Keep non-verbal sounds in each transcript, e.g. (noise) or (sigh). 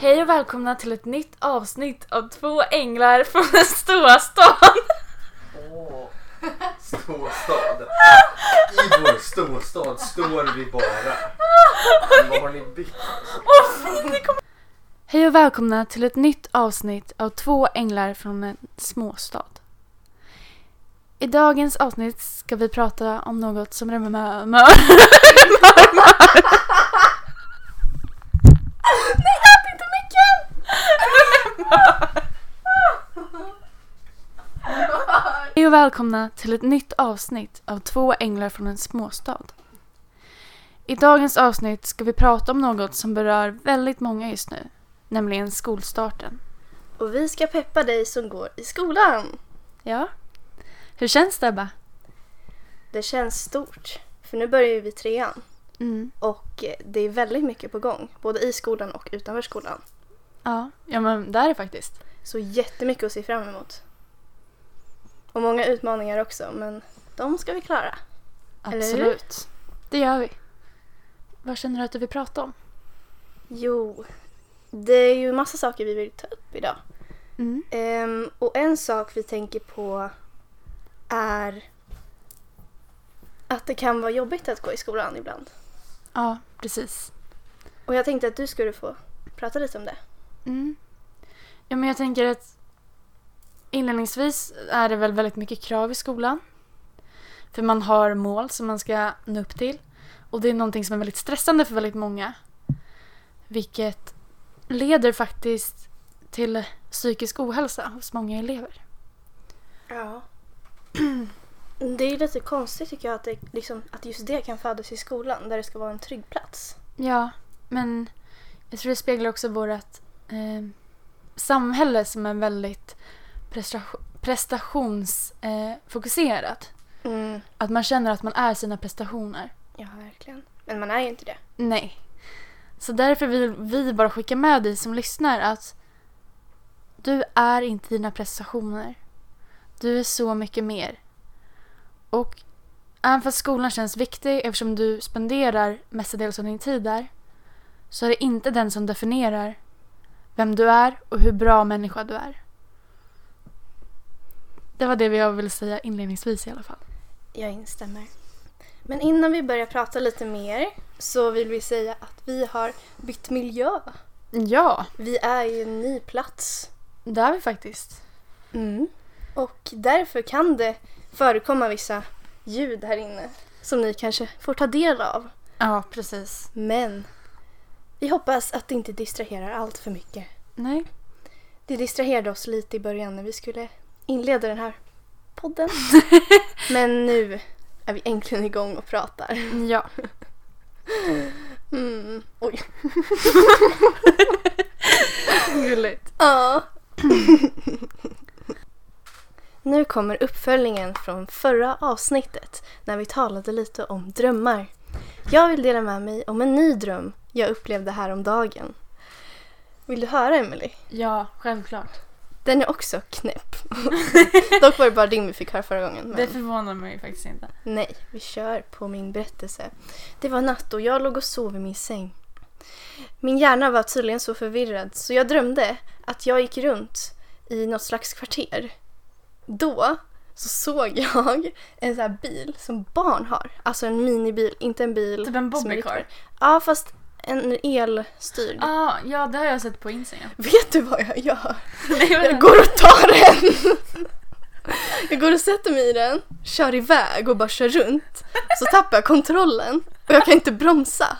Hej och välkomna till ett nytt avsnitt av Två änglar från den stora stan. Åh, storstad. I vår storstad står vi bara. Men vad har ni byggt? Hej och välkomna till ett nytt avsnitt av Två änglar från en småstad. I dagens avsnitt ska vi prata om något som rymmer mö... mö... Nej, ät inte micken! Hej och välkomna till ett nytt avsnitt av Två änglar från en småstad. I dagens avsnitt ska vi prata om något som berör väldigt många just nu, nämligen skolstarten. Och vi ska peppa dig som går i skolan. Ja. Hur känns det Ebba? Det känns stort. För nu börjar ju vi trean. Mm. Och eh, det är väldigt mycket på gång. Både i skolan och utanför skolan. Ja, ja men det är det faktiskt. Så jättemycket att se fram emot. Och många utmaningar också. Men de ska vi klara. Absolut. Det gör vi. Vad känner du att du vill prata om? Jo, det är ju massa saker vi vill ta upp idag. Mm. Ehm, och en sak vi tänker på är att det kan vara jobbigt att gå i skolan ibland. Ja, precis. Och jag tänkte att du skulle få prata lite om det. Mm. Ja, men jag tänker att inledningsvis är det väl väldigt mycket krav i skolan. För man har mål som man ska nå upp till. Och det är någonting som är väldigt stressande för väldigt många. Vilket leder faktiskt till psykisk ohälsa hos många elever. Ja. (clears throat) Det är lite konstigt tycker jag att, det, liksom, att just det kan födas i skolan där det ska vara en trygg plats. Ja, men jag tror det speglar också vårt eh, samhälle som är väldigt prestation, prestationsfokuserat. Eh. Mm. att man känner att man är sina prestationer. Ja, verkligen. Men man är ju inte det. Nej. Så därför vill vi bara skicka med dig som lyssnar att du är inte dina prestationer. Du är så mycket mer. Och även fast skolan känns viktig eftersom du spenderar mestadels av din tid där så är det inte den som definierar vem du är och hur bra människa du är. Det var det jag ville säga inledningsvis i alla fall. Jag instämmer. Men innan vi börjar prata lite mer så vill vi säga att vi har bytt miljö. Ja, Vi är i en ny plats. det är vi faktiskt. Mm. Och därför kan det förekomma vissa ljud här inne som ni kanske får ta del av. Ja, precis. Men vi hoppas att det inte distraherar allt för mycket. Nej. Det distraherade oss lite i början när vi skulle inleda den här podden. (laughs) Men nu är vi äntligen igång och pratar. Ja. Mm. Oj. Gulligt. Ja. nu kommer uppföljningen från förra avsnittet när vi talade lite om drömmar. Jag vill dela med mig om en ny dröm jag upplevde häromdagen. Vill du höra Emily? Ja, självklart. Den är också knäpp. (laughs) Dock var det bara din vi fick höra förra gången. Det Men... förvånar mig faktiskt inte. Nej, vi kör på min berättelse. Det var natt och jag låg och sov i min säng. Min hjärna var tydligen så förvirrad så jag drömde att jag gick runt i något slags kvarter. Då så såg jag en sån här bil som barn har. Alltså en minibil, inte en bil. Typ en bobbycar. Ja, fast en elstyrd. Ah, ja, det har jag sett på Instagram. (laughs) Vet du vad jag gör? Nej, Jag går och tar den! (laughs) Jag går och sätter mig i den, kör iväg och bara kör runt. Så tappar jag kontrollen och jag kan inte bromsa.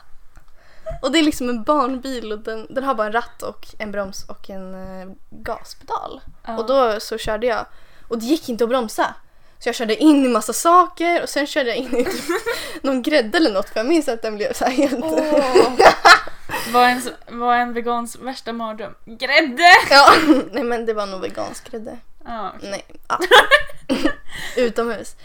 Och det är liksom en barnbil och den, den har bara en ratt och en broms och en eh, gaspedal. ja. Och då så körde jag och det gick inte att bromsa. Så jag körde in i massa saker och sen körde jag in i typ (laughs) någon grädde eller något för jag minns att den blev så här helt... Åh. (laughs) Vad en, vad en vegans värsta mardröm? Grädde! Ja, (laughs) nej men det var nog vegansk grädde. Ja, okej. Nej. Ja. Utomhus.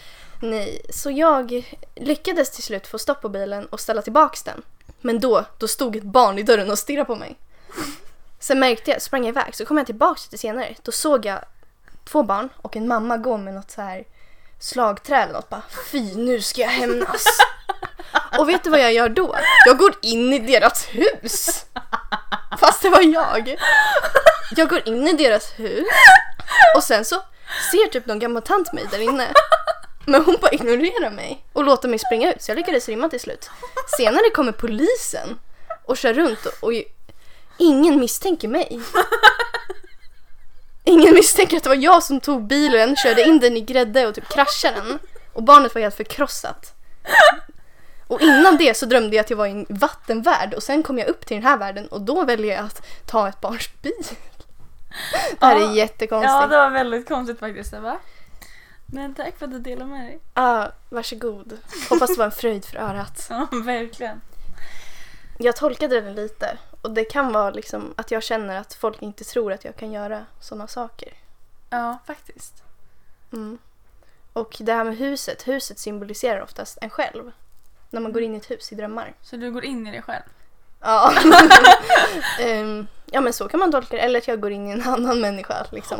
Nej, så jag lyckades till slut få stopp på bilen och ställa tillbaks den. Men då, då stod ett barn i dörren och stirrade på mig. Sen märkte jag, sprang jag iväg, så kom jag tillbaks lite senare. Då såg jag två barn och en mamma gå med något så här slagträ eller något. Bara, Fy, nu ska jag hämnas. (laughs) Och vet du vad jag gör då? Jag går in i deras hus. Fast det var jag. Jag går in i deras hus och sen så ser typ någon gammal tant mig där inne. Men hon bara ignorerar mig och låter mig springa ut så jag lyckades rymma till slut. Senare kommer polisen och kör runt och, och ingen misstänker mig. Ingen misstänker att det var jag som tog bilen, körde in den i grädde och typ kraschade den. Och barnet var helt förkrossat. Och innan det så drömde jag att jag var i en vattenvärld och sen kom jag upp till den här världen och då väljer jag att ta ett barns bil. Det här Ja. är jättekonstigt. Ja, Ja, det var väldigt konstigt faktiskt. Va? Men tack för att du delade med dig. varsågod. Hoppas det var en fröjd för örat. Ja, verkligen. Jag tolkade den lite och det kan vara liksom att jag känner att folk inte tror att jag kan göra sådana saker. Ja, faktiskt. Mm. Och det här med huset, huset symboliserar oftast en själv. När man går in i ett hus i drömmar. Så du går in i dig själv? Ja. (laughs) Ehm, ja men så kan man tolka det. Eller att jag går in i en annan människa liksom.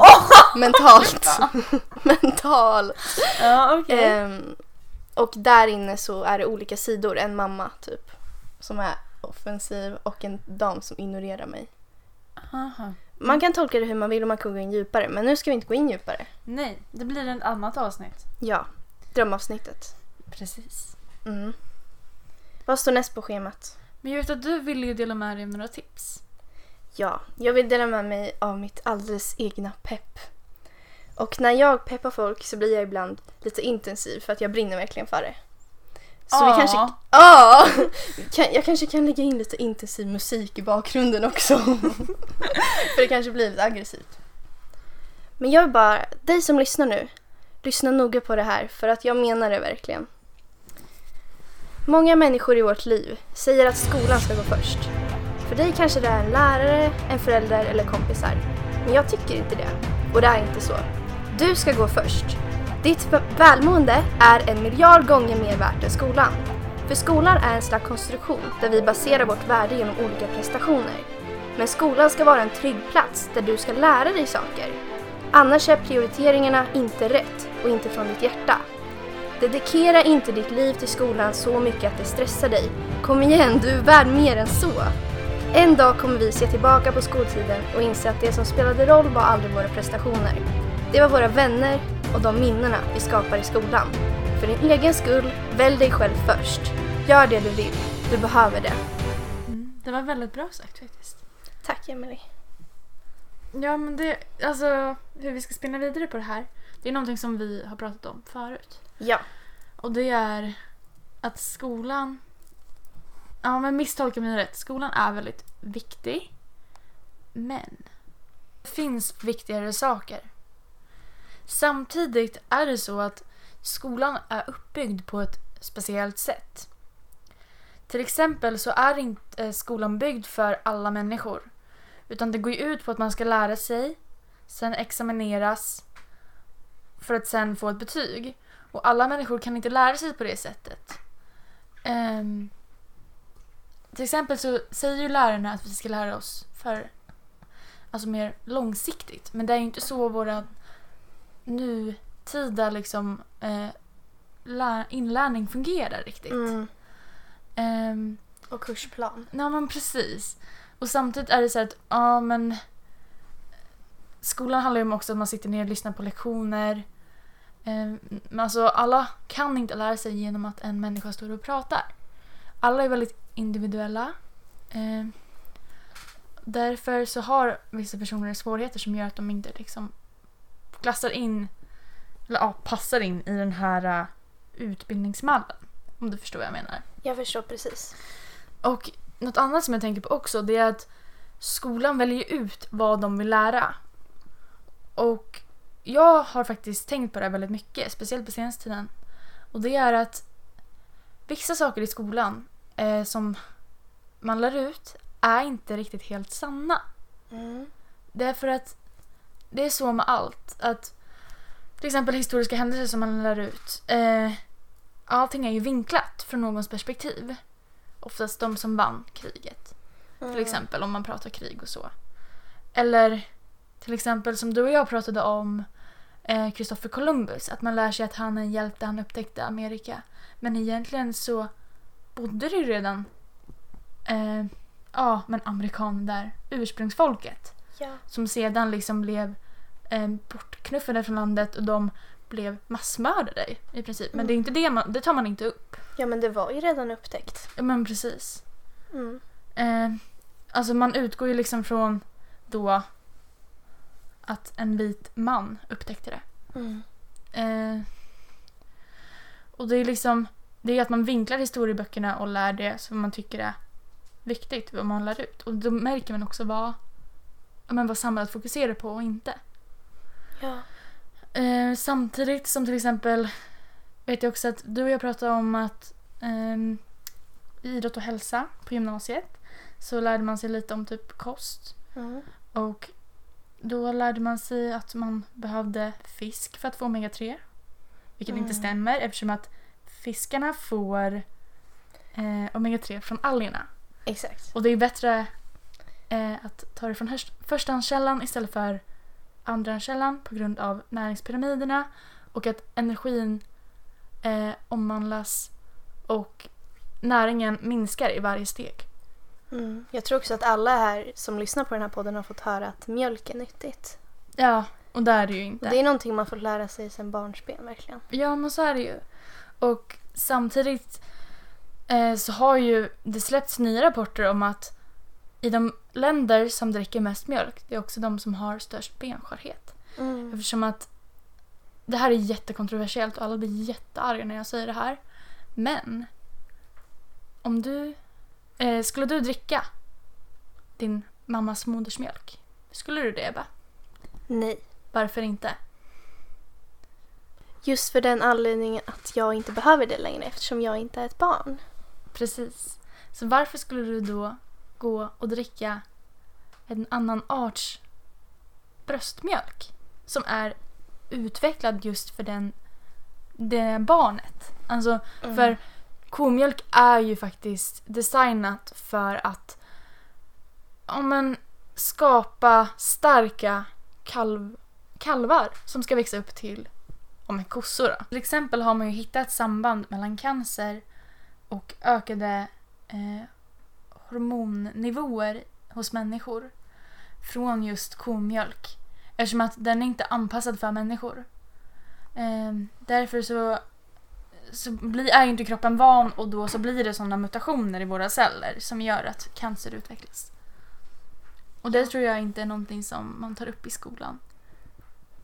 Mentalt. (laughs) (laughs) Mentalt. Ja, okej. Ehm, och där inne så är det olika sidor. En mamma typ. Som är offensiv och en dam som ignorerar mig. Aha. Man kan tolka det hur man vill och man kan gå in djupare. Men nu ska vi inte gå in djupare. Nej, det blir ett annat avsnitt. Ja, drömavsnittet. Precis. Mm. Vad står näst på schemat? Men jag vet att du ville ju dela med dig av några tips. Ja, jag vill dela med mig av mitt alldeles egna pepp. Och när jag peppar folk så blir jag ibland lite intensiv för att jag brinner verkligen för det. Så vi Ja. kanske... Ja! Jag kanske kan lägga in lite intensiv musik i bakgrunden också. (laughs) för det kanske blir lite aggressivt. Men jag vill bara, dig som lyssnar nu, lyssna noga på det här för att jag menar det verkligen. Många människor i vårt liv säger att skolan ska gå först. För dig kanske det är en lärare, en förälder eller kompisar. Men jag tycker inte det. Och det är inte så. Du ska gå först. Ditt välmående är en miljard gånger mer värt än skolan. För skolan är en slags konstruktion där vi baserar vårt värde genom olika prestationer. Men skolan ska vara en trygg plats där du ska lära dig saker. Annars är prioriteringarna inte rätt och inte från ditt hjärta. Dedikera inte ditt liv till skolan så mycket att det stressar dig. Kom igen, du är värd mer än så. En dag kommer vi se tillbaka på skoltiden och inse att det som spelade roll var aldrig våra prestationer. Det var våra vänner och de minnena vi skapar i skolan. För din egen skull, välj dig själv först. Gör det du vill. Du behöver det. Mm, det var väldigt bra sagt faktiskt. Tack Emelie. Ja, men det, alltså hur vi ska spinna vidare på det här. Det är någonting som vi har pratat om förut. Ja. Och det är att skolan... Ja, men misstolka mig rätt. Skolan är väldigt viktig. Men det finns viktigare saker. Samtidigt är det så att skolan är uppbyggd på ett speciellt sätt. Till exempel så är inte eh, skolan byggd för alla människor. Utan det går ju ut på att man ska lära sig, sen examineras för att sen få ett betyg. Och alla människor kan inte lära sig på det sättet. Um, till exempel så säger ju lärarna att vi ska lära oss för alltså mer långsiktigt. Men det är ju inte så våra nutida liksom, eh, lä- inlärning fungerar riktigt. Mm. Ehm, Och kursplan. Ja men precis. Och samtidigt är det så att, ja men Skolan handlar ju om också att man sitter ner och lyssnar på lektioner. Men alltså alla kan inte lära sig genom att en människa står och pratar. Alla är väldigt individuella. Ehm, Därför så har vissa personer svårigheter som gör att de inte liksom klassar in, eller ja, passar in i den här äh, utbildningsmallen. Om du förstår vad jag menar. Jag förstår precis. Och något annat som jag tänker på också det är att skolan väljer ut vad de vill lära. Och jag har faktiskt tänkt på det här väldigt mycket, speciellt på senaste tiden. Och det är att vissa saker i skolan eh, som man lär ut är inte riktigt helt sanna. Mm. Det är för att det är så med allt. Att till exempel historiska händelser som man lär ut. Eh, allting är ju vinklat från någons perspektiv. Oftast de som vann kriget. Mm. Till exempel om man pratar krig och så. Eller till exempel som du och jag pratade om eh, Christopher Columbus. Att man lär sig att han är en hjälte, han upptäckte Amerika. Men egentligen så bodde det ju redan eh, ja, men amerikaner där, ursprungsfolket. Ja. Som sedan liksom blev eh, bortknuffade från landet och de blev massmördade i princip. Men Mm. det är inte det man, det tar man inte upp. ja, men det var ju redan upptäckt. Ja, Men precis. Mm. Eh, alltså man utgår ju liksom från då att en vit man upptäckte det. Mm. Eh, och det är liksom, det är att man vinklar historieböckerna och lär det som man tycker är viktigt, vad man lär ut. Och då märker man också vad, men vad samhället fokuserar på och inte. Ja. Eh, samtidigt som till exempel vet jag också att du och jag pratade om att ehm, i idrott och hälsa på gymnasiet så lärde man sig lite om typ kost. Mm. Och då lärde man sig att man behövde fisk för att få omega-3. Vilket Mm. inte stämmer eftersom att fiskarna får eh, omega-3 från algerna. Exakt. Och det är bättre eh, att ta det från förstahandskällan istället för andrahandskällan på grund av näringspyramiderna och att energin eh, omvandlas och näringen minskar i varje steg. Mm. Jag tror också att alla här som lyssnar på den här podden har fått höra att mjölk är nyttigt. Ja, och där är det ju Och inte. det är någonting man får lära sig sedan barnsben verkligen. Ja, men så är det ju. Och samtidigt eh, så har ju det släppts nya rapporter om att i de länder som dricker mest mjölk, det är också de som har störst benskörhet. Mm. Eftersom att det här är jättekontroversiellt och alla blir jättearga när jag säger det här. Men om du eh, skulle du dricka din mammas modersmjölk? Skulle du det Ebba? Nej. Varför inte? Just för den anledningen att jag inte behöver det längre eftersom jag inte är ett barn. Precis. Så varför skulle du då gå och dricka en annan arts bröstmjölk som är utvecklad just för den, det barnet? Alltså, Mm. för komjölk är ju faktiskt designat för att ja, men, skapa starka kalv, kalvar som ska växa upp till om en kossor. Då. Till exempel har man ju hittat samband mellan cancer och ökade eh, hormonnivåer hos människor från just komjölk. Eftersom att den är inte anpassad för människor. Eh, därför så, så blir, är inte kroppen van och då så blir det sådana mutationer i våra celler som gör att cancer utvecklas. Och det tror jag inte är någonting som man tar upp i skolan.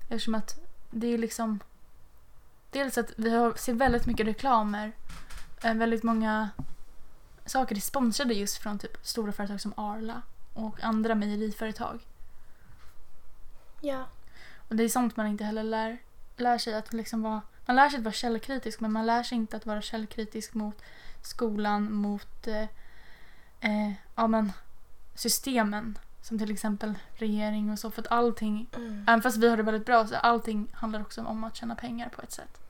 Eftersom att det är liksom... Dels att vi har, ser väldigt mycket reklamer. eh, Väldigt många saker är sponsrade just från typ stora företag som Arla och andra mejeriföretag. Ja. Och det är sånt man inte heller lär, lär sig att liksom vara... Man lär sig att vara källkritisk men man lär sig inte att vara källkritisk mot skolan, mot eh, eh, ja, men, systemen. Som till exempel regering och så. För att allting, Mm. även fast vi har det väldigt bra, så allting handlar också om att tjäna pengar på ett sätt.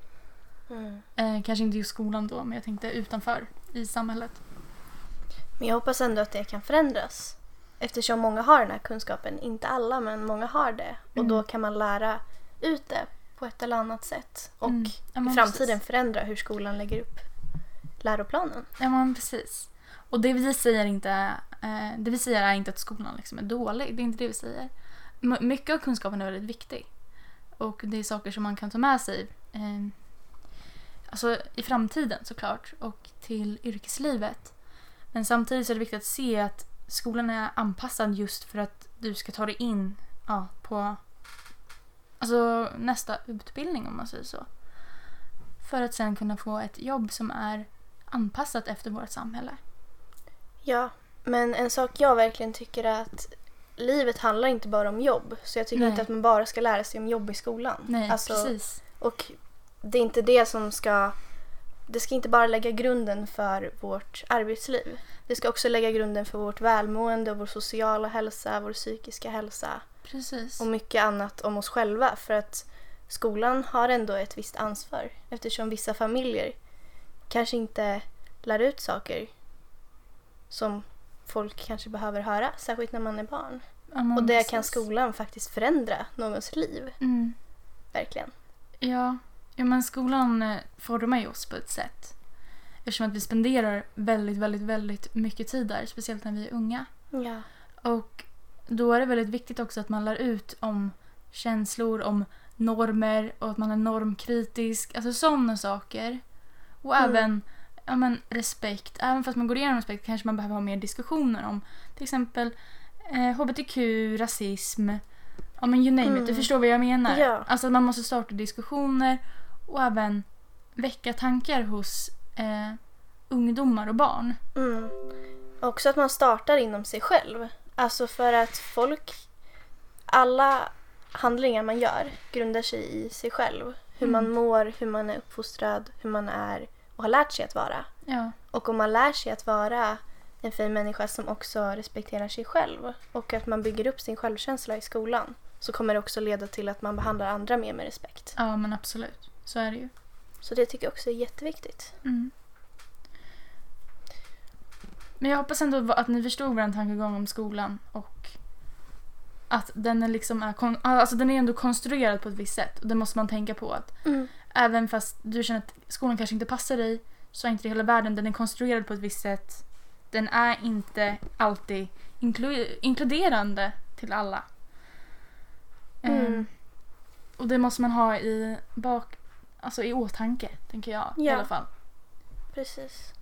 Mm. Eh, kanske inte just skolan då, men jag tänkte utanför i samhället. Men jag hoppas ändå att det kan förändras. Eftersom många har den här kunskapen. Inte alla, men många har det. Och Mm. då kan man lära ut det på ett eller annat sätt. Och Mm. Ja, i framtiden precis. förändra hur skolan lägger upp läroplanen. Ja men precis. Och det vi säger inte, eh, det vi säger är inte att skolan liksom är dålig. Det är inte det vi säger. Mycket av kunskapen är väldigt viktig. Och det är saker som man kan ta med sig eh, alltså i framtiden såklart och till yrkeslivet. Men samtidigt så är det viktigt att se att skolan är anpassad just för att du ska ta dig in ja, på alltså, nästa utbildning om man säger så. För att sen kunna få ett jobb som är anpassat efter vårt samhälle. Ja, men en sak jag verkligen tycker är att livet handlar inte bara om jobb. Så jag tycker Nej. inte att man bara ska lära sig om jobb i skolan. Nej, Alltså, precis. Och det är inte det som ska... Det ska inte bara lägga grunden för vårt arbetsliv. Det ska också lägga grunden för vårt välmående, vår sociala hälsa, vår psykiska hälsa Precis. och mycket annat om oss själva. För att skolan har ändå ett visst ansvar eftersom vissa familjer kanske inte lär ut saker som folk kanske behöver höra, särskilt när man är barn. Ja, Och det kan precis. skolan faktiskt förändra någons liv, Mm. verkligen. Ja. Ja, men skolan eh, formar ju oss på ett sätt. Eftersom att vi spenderar väldigt, väldigt, väldigt mycket tid där. Speciellt när vi är unga. Ja. Och då är det väldigt viktigt också att man lär ut om känslor, om normer och att man är normkritisk. Alltså sådana saker. Och Mm. även ja, men, respekt. Även fast man går igenom respekt kanske man behöver ha mer diskussioner om till exempel eh, hbtq, rasism. Ja men you name it, Mm. du förstår vad jag menar. Ja. Alltså att man måste starta diskussioner och även väcka tankar hos eh, ungdomar och barn. Mm. Också att man startar inom sig själv. Alltså för att folk, alla handlingar man gör grundar sig i sig själv. Hur man Mm. mår, hur man är uppfostrad, hur man är och har lärt sig att vara. Ja. Och om man lär sig att vara en fin människa som också respekterar sig själv och att man bygger upp sin självkänsla i skolan så kommer det också leda till att man behandlar andra mer med respekt. ja men absolut. Så är det ju. Så det tycker jag också är jätteviktigt. Mm. Men jag hoppas ändå att ni förstod vår tankegång om skolan och att den är liksom är, alltså den är ändå konstruerad på ett visst sätt och det måste man tänka på att även fast du känner att skolan kanske inte passar dig så är inte det hela världen. Den är konstruerad på ett visst sätt. Den är inte alltid inklu- inkluderande till alla. Mm. Ehm, och det måste man ha i bak, alltså i åtanke, tänker jag i Ja. alla fall. Precis.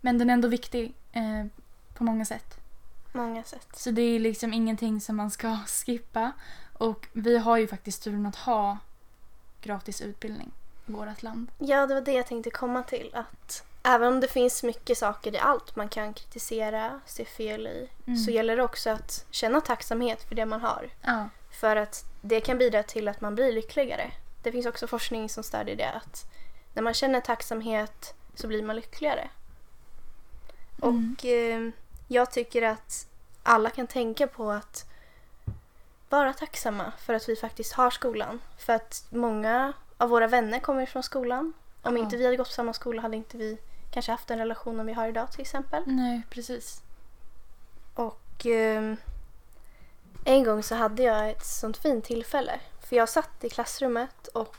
Men den är ändå viktig eh, på många sätt. Många sätt. Så det är liksom ingenting som man ska (laughs) skippa. Och vi har ju faktiskt turen att ha gratis utbildning i vårt land. Ja, det var det jag tänkte komma till. Att även om det finns mycket saker i allt man kan kritisera, se fel i, Mm. så gäller det också att känna tacksamhet för det man har. Ja. För att det kan bidra till att man blir lyckligare. Det finns också forskning som stödjer det. Att när man känner tacksamhet så blir man lyckligare. Mm. Och eh, jag tycker att alla kan tänka på att vara tacksamma för att vi faktiskt har skolan. För att många av våra vänner kommer från skolan. Om Ja. inte vi hade gått på samma skola hade inte vi kanske haft den relationen vi har idag till exempel. Nej, precis. Och eh, en gång så hade jag ett sånt fint tillfälle. För jag satt i klassrummet och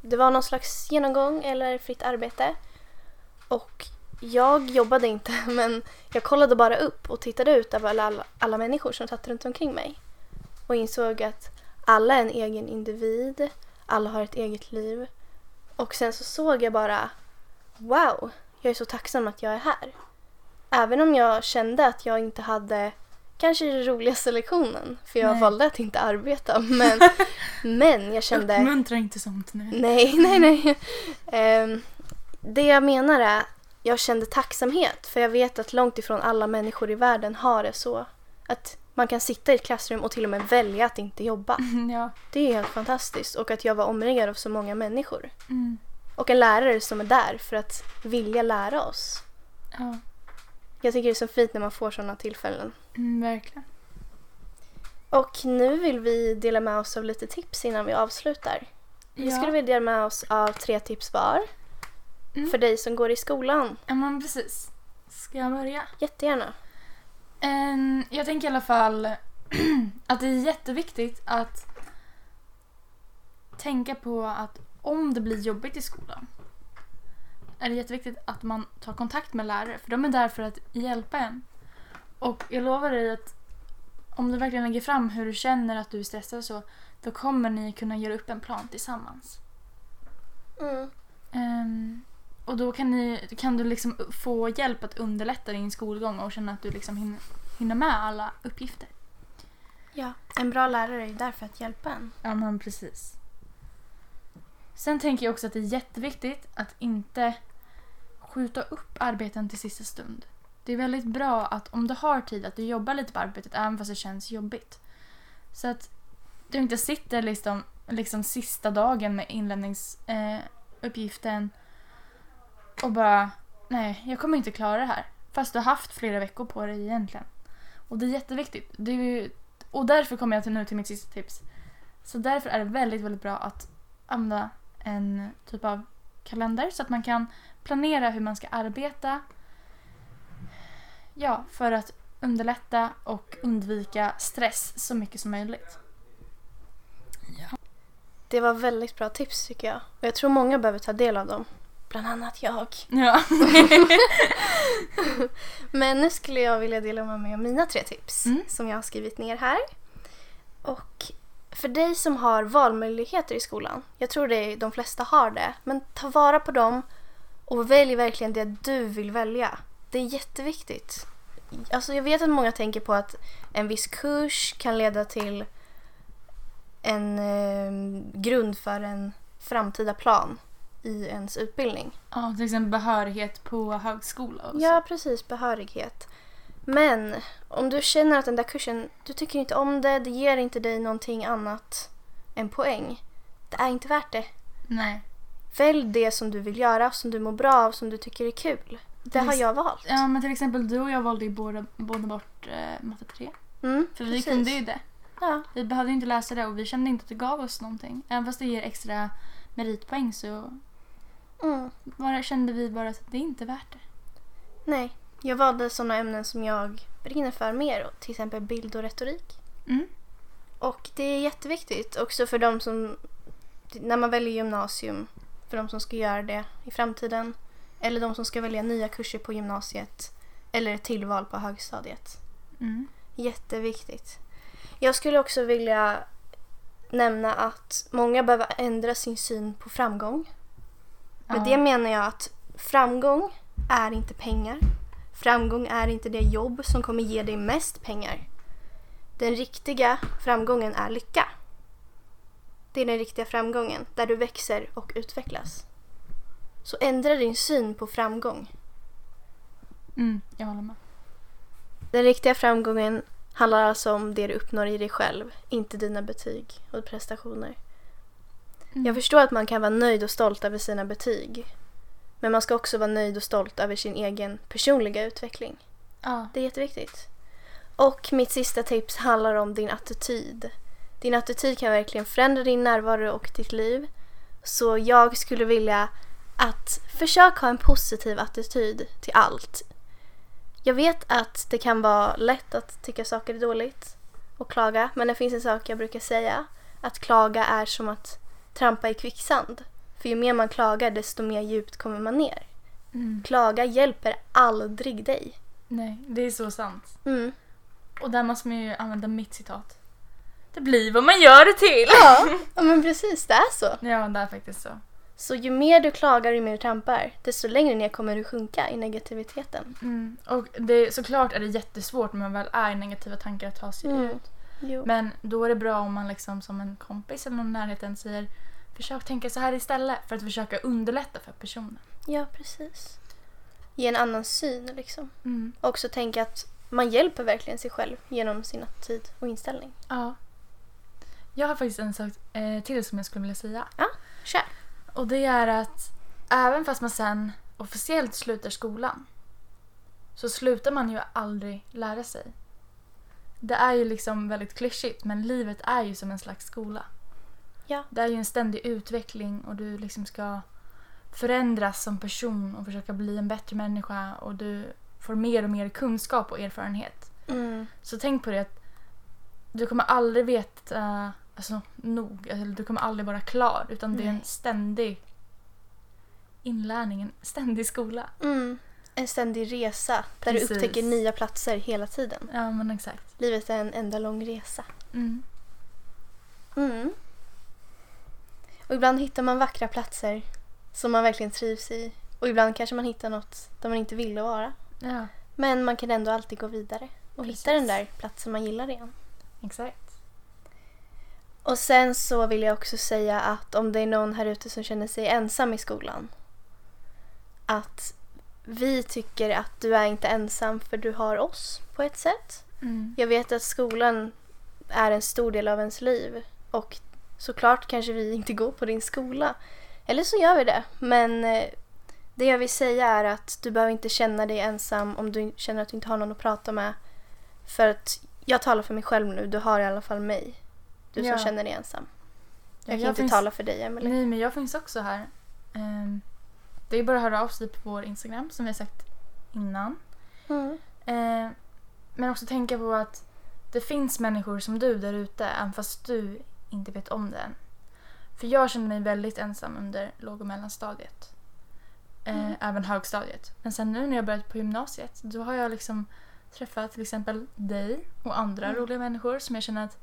det var någon slags genomgång eller fritt arbete. Och jag jobbade inte (laughs) men jag kollade bara upp och tittade ut över alla, alla, människor som satt runt omkring mig. Och insåg att alla är en egen individ, alla har ett eget liv. Och sen så såg jag bara wow, jag är så tacksam att jag är här. Även om jag kände att jag inte hade kanske den roligaste lektionen för jag Nej. valde att inte arbeta (laughs) men, men jag kände Uppmuntra inte sånt nu. Nej, (laughs) nej, nej. Ehm, det jag menar är, jag kände tacksamhet för jag vet att långt ifrån alla människor i världen har det så. Att man kan sitta i ett klassrum och till och med välja att inte jobba. (laughs) Ja. Det är helt fantastiskt och att jag var omringad av så många människor. Mm. Och en lärare som är där för att vilja lära oss. Ja. Jag tycker det är så fint när man får sådana tillfällen. Mm, verkligen. Och nu vill vi dela med oss av lite tips innan vi avslutar. Vi Ja. skulle vilja dela med oss av tre tips var. Mm. För dig som går i skolan. Ja, men precis. Ska jag börja? Jättegärna. Ehm, jag tänker i alla fall (clears throat) att det är jätteviktigt att tänka på att om det blir jobbigt i skolan är det jätteviktigt att man tar kontakt med lärare för de är där för att hjälpa en. Och jag lovar dig att om du verkligen lägger fram hur du känner att du är stressad och så då kommer ni kunna göra upp en plan tillsammans. Mm. Ehm, och då kan, ni, kan du liksom få hjälp att underlätta din skolgång och känna att du liksom hinner, hinner med alla uppgifter. Ja, en bra lärare är ju där för att hjälpa en. Ja, men precis. Sen tänker jag också att det är jätteviktigt att inte skjuta upp arbeten till sista stund. Det är väldigt bra att om du har tid att du jobbar lite på arbetet även fast det känns jobbigt. Så att du inte sitter liksom, liksom sista dagen med inlämningsuppgiften eh, och bara nej, jag kommer inte klara det här. Fast du har haft flera veckor på dig egentligen. Och det är jätteviktigt. Det är ju, och därför kommer jag till nu till mitt sista tips. Så därför är det väldigt, väldigt bra att använda en typ av kalender så att man kan planera hur man ska arbeta. Ja, för att underlätta och undvika stress så mycket som möjligt. Det var väldigt bra tips tycker jag. Och jag tror många behöver ta del av dem. bland annat jag. Ja. (laughs) Men nu skulle jag vilja dela med mig av mina tre tips Mm. som jag har skrivit ner här. Och för dig som har valmöjligheter i skolan, jag tror det de flesta har det, men ta vara på dem och välj verkligen det du vill välja. Det är jätteviktigt. Alltså jag vet att många tänker på att en viss kurs kan leda till en eh, grund för en framtida plan i ens utbildning. ja, till exempel behörighet på högskola och Ja, precis. Behörighet. Men om du känner att den där kursen, du tycker inte om det, det ger inte dig någonting annat än poäng. Det är inte värt det. så. Nej. Välj det som du vill göra, som du mår bra av, som du tycker är kul. Det har jag valt. Ja, men till exempel du och jag valde ju båda, båda bort eh, matte 3. Mm, För vi precis. kunde ju det. Ja, Vi behövde inte läsa det och vi kände inte att det gav oss någonting. Även fast det ger extra meritpoäng så mm. bara, kände vi bara att det är inte värt det. Nej, jag valde sådana ämnen som jag brinner för mer, till exempel bild och retorik. Mm. Och det är jätteviktigt också för de som, när man väljer gymnasium, för de som ska göra det i framtiden. Eller de som ska välja nya kurser på gymnasiet. Eller ett tillval på högstadiet. Mm. Jätteviktigt. Jag skulle också vilja nämna att många behöver ändra sin syn på framgång. Med Ja. det menar jag att framgång är inte pengar. Framgång är inte det jobb som kommer ge dig mest pengar. Den riktiga framgången är lycka. Det är den riktiga framgången, där du växer och utvecklas. Så ändra din syn på framgång. Mm, jag håller med. Den riktiga framgången handlar alltså om det du uppnår i dig själv, inte dina betyg och prestationer. Mm. Jag förstår att man kan vara nöjd och stolt över sina betyg. Men man ska också vara nöjd och stolt över sin egen personliga utveckling. Ja. Det är jätteviktigt. Och mitt sista tips handlar om din attityd. Din attityd kan verkligen förändra din närvaro och ditt liv. Så jag skulle vilja att försök ha en positiv attityd till allt. Jag vet att det kan vara lätt att tycka saker är dåligt och klaga, men det finns en sak jag brukar säga. Att klaga är som att trampa i kvicksand. För ju mer man klagar desto mer djupt kommer man ner. Mm. Klaga hjälper aldrig dig. Nej, det är så sant. Mm. Och där måste man ju använda mitt citat. Det blir vad man gör det till. Ja, (laughs) men precis. Det är så. Ja, det är faktiskt så. Så ju mer du klagar och ju mer du trampar, desto längre ner kommer du sjunka i negativiteten. Mm. Och det, såklart är det jättesvårt när man väl är i negativa tankar att ta sig Mm. ut. Jo. Men då är det bra om man liksom som en kompis eller någon i närheten säger försök tänka så här istället för att försöka underlätta för personen. Ja, precis. Ge en annan syn liksom. Mm. Och också tänka att man hjälper verkligen sig själv genom sin attityd och inställning. Ja. Jag har faktiskt en sak eh, till som jag skulle vilja säga. Kör! Och det är att även fast man sen officiellt slutar skolan så slutar man ju aldrig lära sig. Det är ju liksom väldigt klyschigt men livet är ju som en slags skola. Ja. Det är ju en ständig utveckling och du liksom ska förändras som person och försöka bli en bättre människa och du får mer och mer kunskap och erfarenhet. Mm. Så tänk på det att du kommer aldrig veta alltså, nog. Eller du kommer aldrig vara klar. Utan det är en Nej. ständig inlärning, en ständig skola. Mm. En ständig resa där Precis. du upptäcker nya platser hela tiden. Ja, men exakt. Livet är en enda lång resa. Mm. Mm. Och ibland hittar man vackra platser som man verkligen trivs i. Och ibland kanske man hittar något där man inte ville vara. Ja, Men man kan ändå alltid gå vidare och Precis. hitta den där platsen man gillar igen. exakt. Och sen så vill jag också säga att om det är någon här ute som känner sig ensam i skolan. Att vi tycker att du är inte ensam för du har oss på ett sätt. Mm. Jag vet att skolan är en stor del av ens liv och såklart kanske vi inte går på din skola. Eller så gör vi det. Men eh, det jag vill säga är att du behöver inte känna dig ensam om du känner att du inte har någon att prata med. För att jag talar för mig själv nu, du har i alla fall mig. Du som Ja. känner dig ensam. Jag Ja, kan inte finns- tala för dig Emelie. Nej, men jag finns också här. Ehm, det är bara att höra av sig på vår Instagram som vi har sagt innan. Mm. Eh, men också tänka på att det finns människor som du där ute även fast du inte vet om det än. För jag kände mig väldigt ensam under låg och mellanstadiet. Eh, Mm. Även högstadiet. Men sen nu när jag börjat på gymnasiet då har jag liksom träffat till exempel dig och andra Mm. roliga människor som jag känner att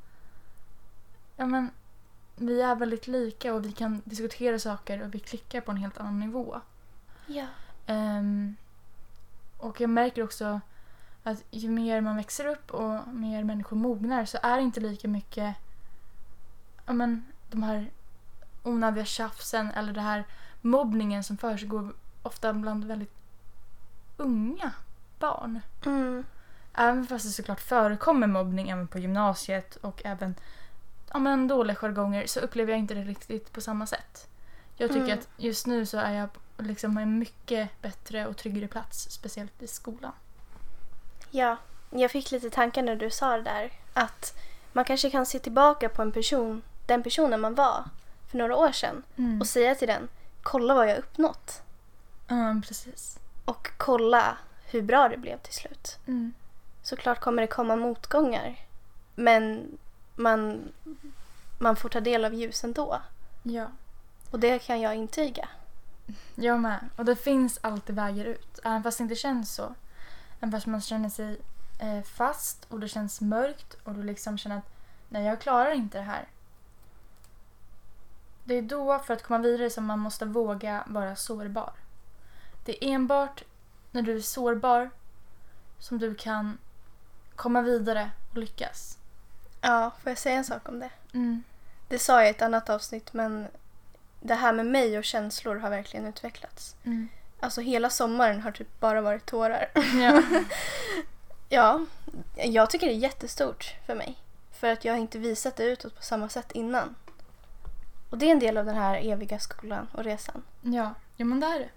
ja, men, vi är väldigt lika och vi kan diskutera saker och vi klickar på en helt annan nivå. Ja. Ehm, och jag märker också att ju mer man växer upp och mer människor mognar så är det inte lika mycket ja, men, de här onödiga tjafsen eller det här mobbningen som försiggår ofta bland väldigt unga barn. Mm. Även fast det såklart förekommer mobbning även på gymnasiet och även ja, men dåliga jargonger så upplever jag inte det riktigt på samma sätt. Jag tycker Mm. att just nu så är jag liksom en mycket bättre och tryggare plats, speciellt i skolan. Ja, jag fick lite tankar när du sa det där. Att man kanske kan se tillbaka på en person, den personen man var för några år sedan och säga till den, kolla vad jag uppnått. Ja, precis. Och kolla hur bra det blev till slut. Mm. Såklart kommer det komma motgångar. Men man, man får ta del av ljus ändå. Ja, Och det kan jag intyga. jag med. Och det finns alltid vägar ut, även fast det inte känns så. Även fast man känner sig eh, fast och det känns mörkt och du liksom känner att nej, jag klarar inte det här. Det är då, för att komma vidare, som man måste våga vara sårbar. Det är enbart när du är sårbar som du kan komma vidare och lyckas. Ja, får jag säga en sak om det? Mm. Det sa jag i ett annat avsnitt men det här med mig och känslor har verkligen utvecklats. Mm. Alltså hela sommaren har typ bara varit tårar. Ja. (laughs) Ja, jag tycker det är jättestort för mig. För att jag har inte visat det utåt på samma sätt innan. Och det är en del av den här eviga skolan och resan. ja, ja men det är det.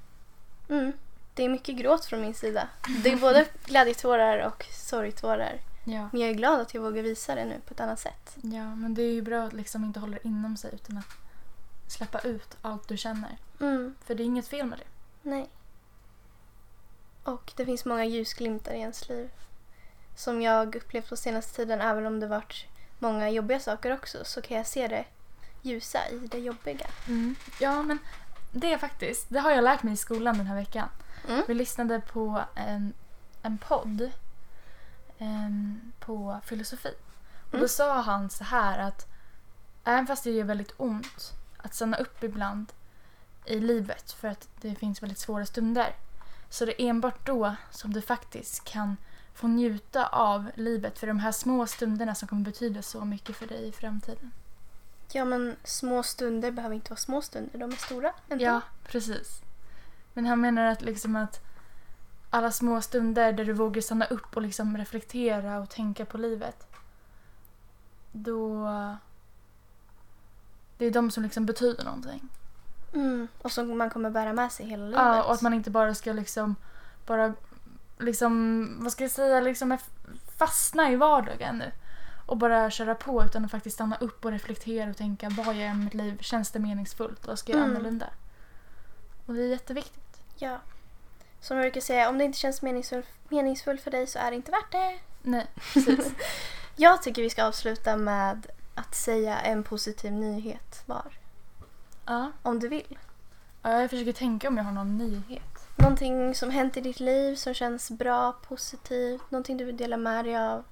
Mm. Det är mycket gråt från min sida. Det är både glädjetårar och sorgtårar. Ja. Men jag är glad att jag vågar visa det nu på ett annat sätt. ja, men det är ju bra att liksom inte hålla det inom sig utan att släppa ut allt du känner. Mm. För det är inget fel med det. Nej. Och det finns många ljusglimtar i ens liv. Som jag upplevt på senaste tiden, även om det varit många jobbiga saker också, så kan jag se det ljusa i det jobbiga. Ja, men det är faktiskt, det har jag lärt mig i skolan den här veckan. Mm. Vi lyssnade på en, en podd em, på filosofi. Och då Mm. sa han så här att även fast det gör väldigt ont att stanna upp ibland i livet för att det finns väldigt svåra stunder så det är enbart då som du faktiskt kan få njuta av livet för de här små stunderna som kommer betyda så mycket för dig i framtiden. Ja, men små stunder behöver inte vara små stunder, de är stora. ändå. Ja, precis. Men han menar att liksom att alla små stunder där du vågar stanna upp och liksom reflektera och tänka på livet. Då... Det är de som liksom betyder någonting. Mm. Och som man kommer bära med sig hela livet. Ja, och att man inte bara ska liksom bara liksom, vad ska jag säga, liksom fastna i vardagen nu. Och bara köra på utan att faktiskt stanna upp och reflektera och tänka vad gör jag med mitt liv? Känns det meningsfullt? Vad ska jag göra Mm. annorlunda? Och det är jätteviktigt. Ja. Som jag brukar säga, om det inte känns meningsfullt meningsfull för dig så är det inte värt det. Nej, (laughs) precis. Jag tycker vi ska avsluta med att säga en positiv nyhet var. ja. Om du vill. ja, jag försöker tänka om jag har någon nyhet. Någonting som hänt i ditt liv som känns bra, positivt, någonting du vill dela med dig av.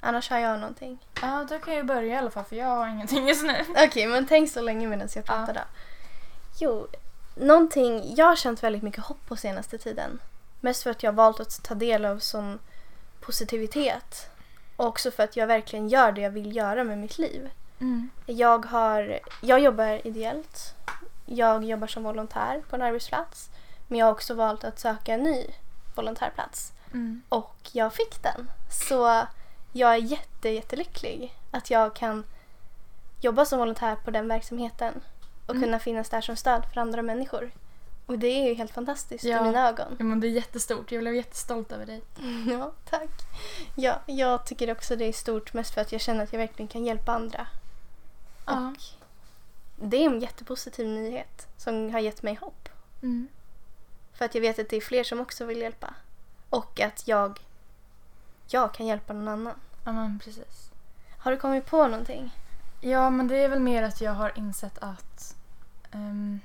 Annars har jag någonting. Ja, då kan jag börja i alla fall för jag har ingenting just nu. Okej, men tänk så länge medan jag pratar då. Jo, någonting jag har känt väldigt mycket hopp på senaste tiden. Mest för att jag har valt att ta del av sån positivitet. Och också för att jag verkligen gör det jag vill göra med mitt liv. Mm. Jag, har, jag jobbar ideellt. Jag jobbar som volontär på en arbetsplats. Men jag har också valt att söka en ny volontärplats. Mm. Och jag fick den. Så jag är jätte, jättelycklig att jag kan jobba som volontär på den verksamheten och Mm. kunna finnas där som stöd för andra människor. Och det är ju helt fantastiskt Ja. i mina ögon. Ja, men det är jättestort. Jag blev jättestolt över dig. (laughs) Ja, tack. Ja, jag tycker också det är stort mest för att jag känner att jag verkligen kan hjälpa andra. Ja. Och det är en jättepositiv nyhet som har gett mig hopp. Mm. För att jag vet att det är fler som också vill hjälpa. Och att jag, jag kan hjälpa någon annan. Ja, men precis. Har du kommit på någonting? Ja, men det är väl mer att jag har insett att ehm,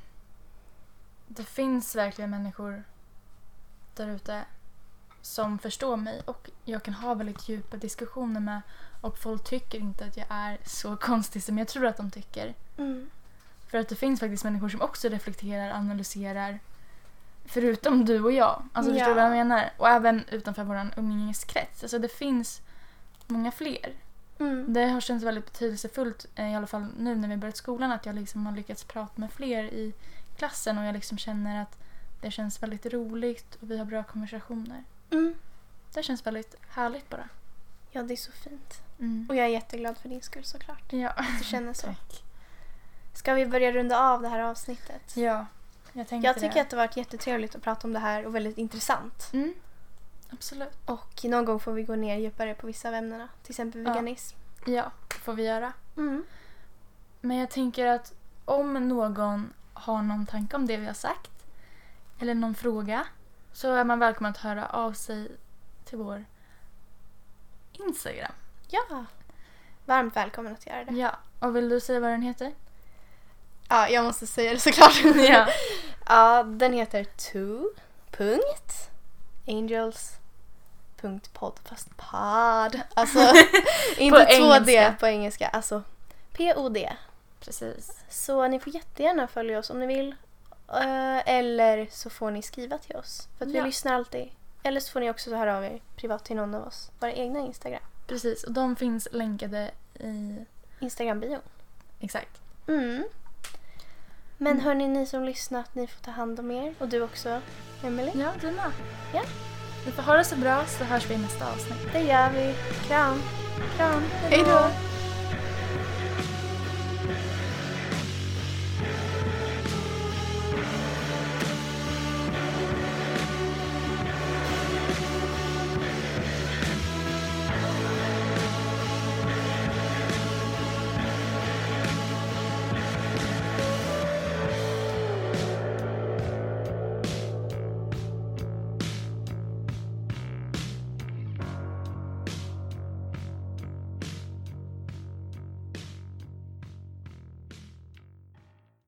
det finns verkligen människor där ute som förstår mig och jag kan ha väldigt djupa diskussioner med och folk tycker inte att jag är så (laughs) konstig som jag tror att de tycker. Mm. För att det finns faktiskt människor som också reflekterar, analyserar förutom du och jag. Alltså förstår du vad jag menar? Och även utanför vår umgängeskrets. Alltså det finns många fler. Mm. Det har känts väldigt betydelsefullt, eh, i alla fall nu när vi börjat skolan, att jag liksom har lyckats prata med fler i klassen och jag liksom känner att det känns väldigt roligt och vi har bra konversationer. Mm. Det känns väldigt härligt bara. Ja, det är så fint. Mm. Och jag är jätteglad för din skull såklart. Ja. Att du känner så. Tack. Ska vi börja runda av det här avsnittet? Ja, jag tänkte Jag tycker det. att det har varit jättetrevligt att prata om det här och väldigt intressant. Mm. Absolut. Och någon gång får vi gå ner djupare på vissa av ämnena. Till exempel Ja. veganism. Ja, det får vi göra. Mm. Men jag tänker att om någon har någon tanke om det vi har sagt eller någon fråga så är man välkommen att höra av sig till vår Instagram. Ja. Varmt välkommen att göra det. Ja, och vill du säga vad den heter? Ja, jag måste säga det såklart. (laughs) Ja. ja, den heter. Punkt. Angels. Punkt podd. Fast pod. Alltså, (laughs) inte På 2D engelska. på engelska. Alltså P-O-D. Precis. Så ni får jättegärna följa oss om ni vill. Eh, Eller så får ni skriva till oss. För att vi Ja. lyssnar alltid. Eller så får ni också höra av er privat till någon av oss. Våra egna Instagram. Precis, och de finns länkade i... Instagram-bion. Exakt. Mm. Men Mm. hörni, ni som lyssnat, ni får ta hand om er. Och du också, Emelie. Ja, du med. Ja. Ni får ha det så bra så hörs vi i nästa avsnitt. Det gör vi. Kram. Kram. Hej då.